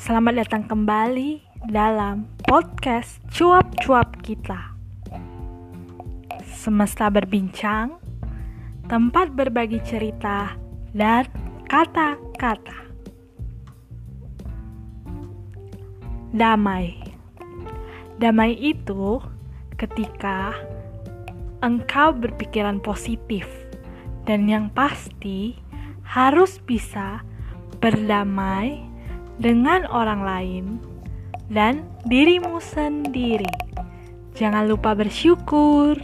Selamat datang kembali dalam podcast cuap-cuap kita. Semesta berbincang, tempat berbagi cerita dan kata-kata. Damai. Damai itu ketika engkau berpikiran positif dan yang pasti harus bisa berdamai dengan orang lain dan dirimu sendiri. Jangan lupa bersyukur.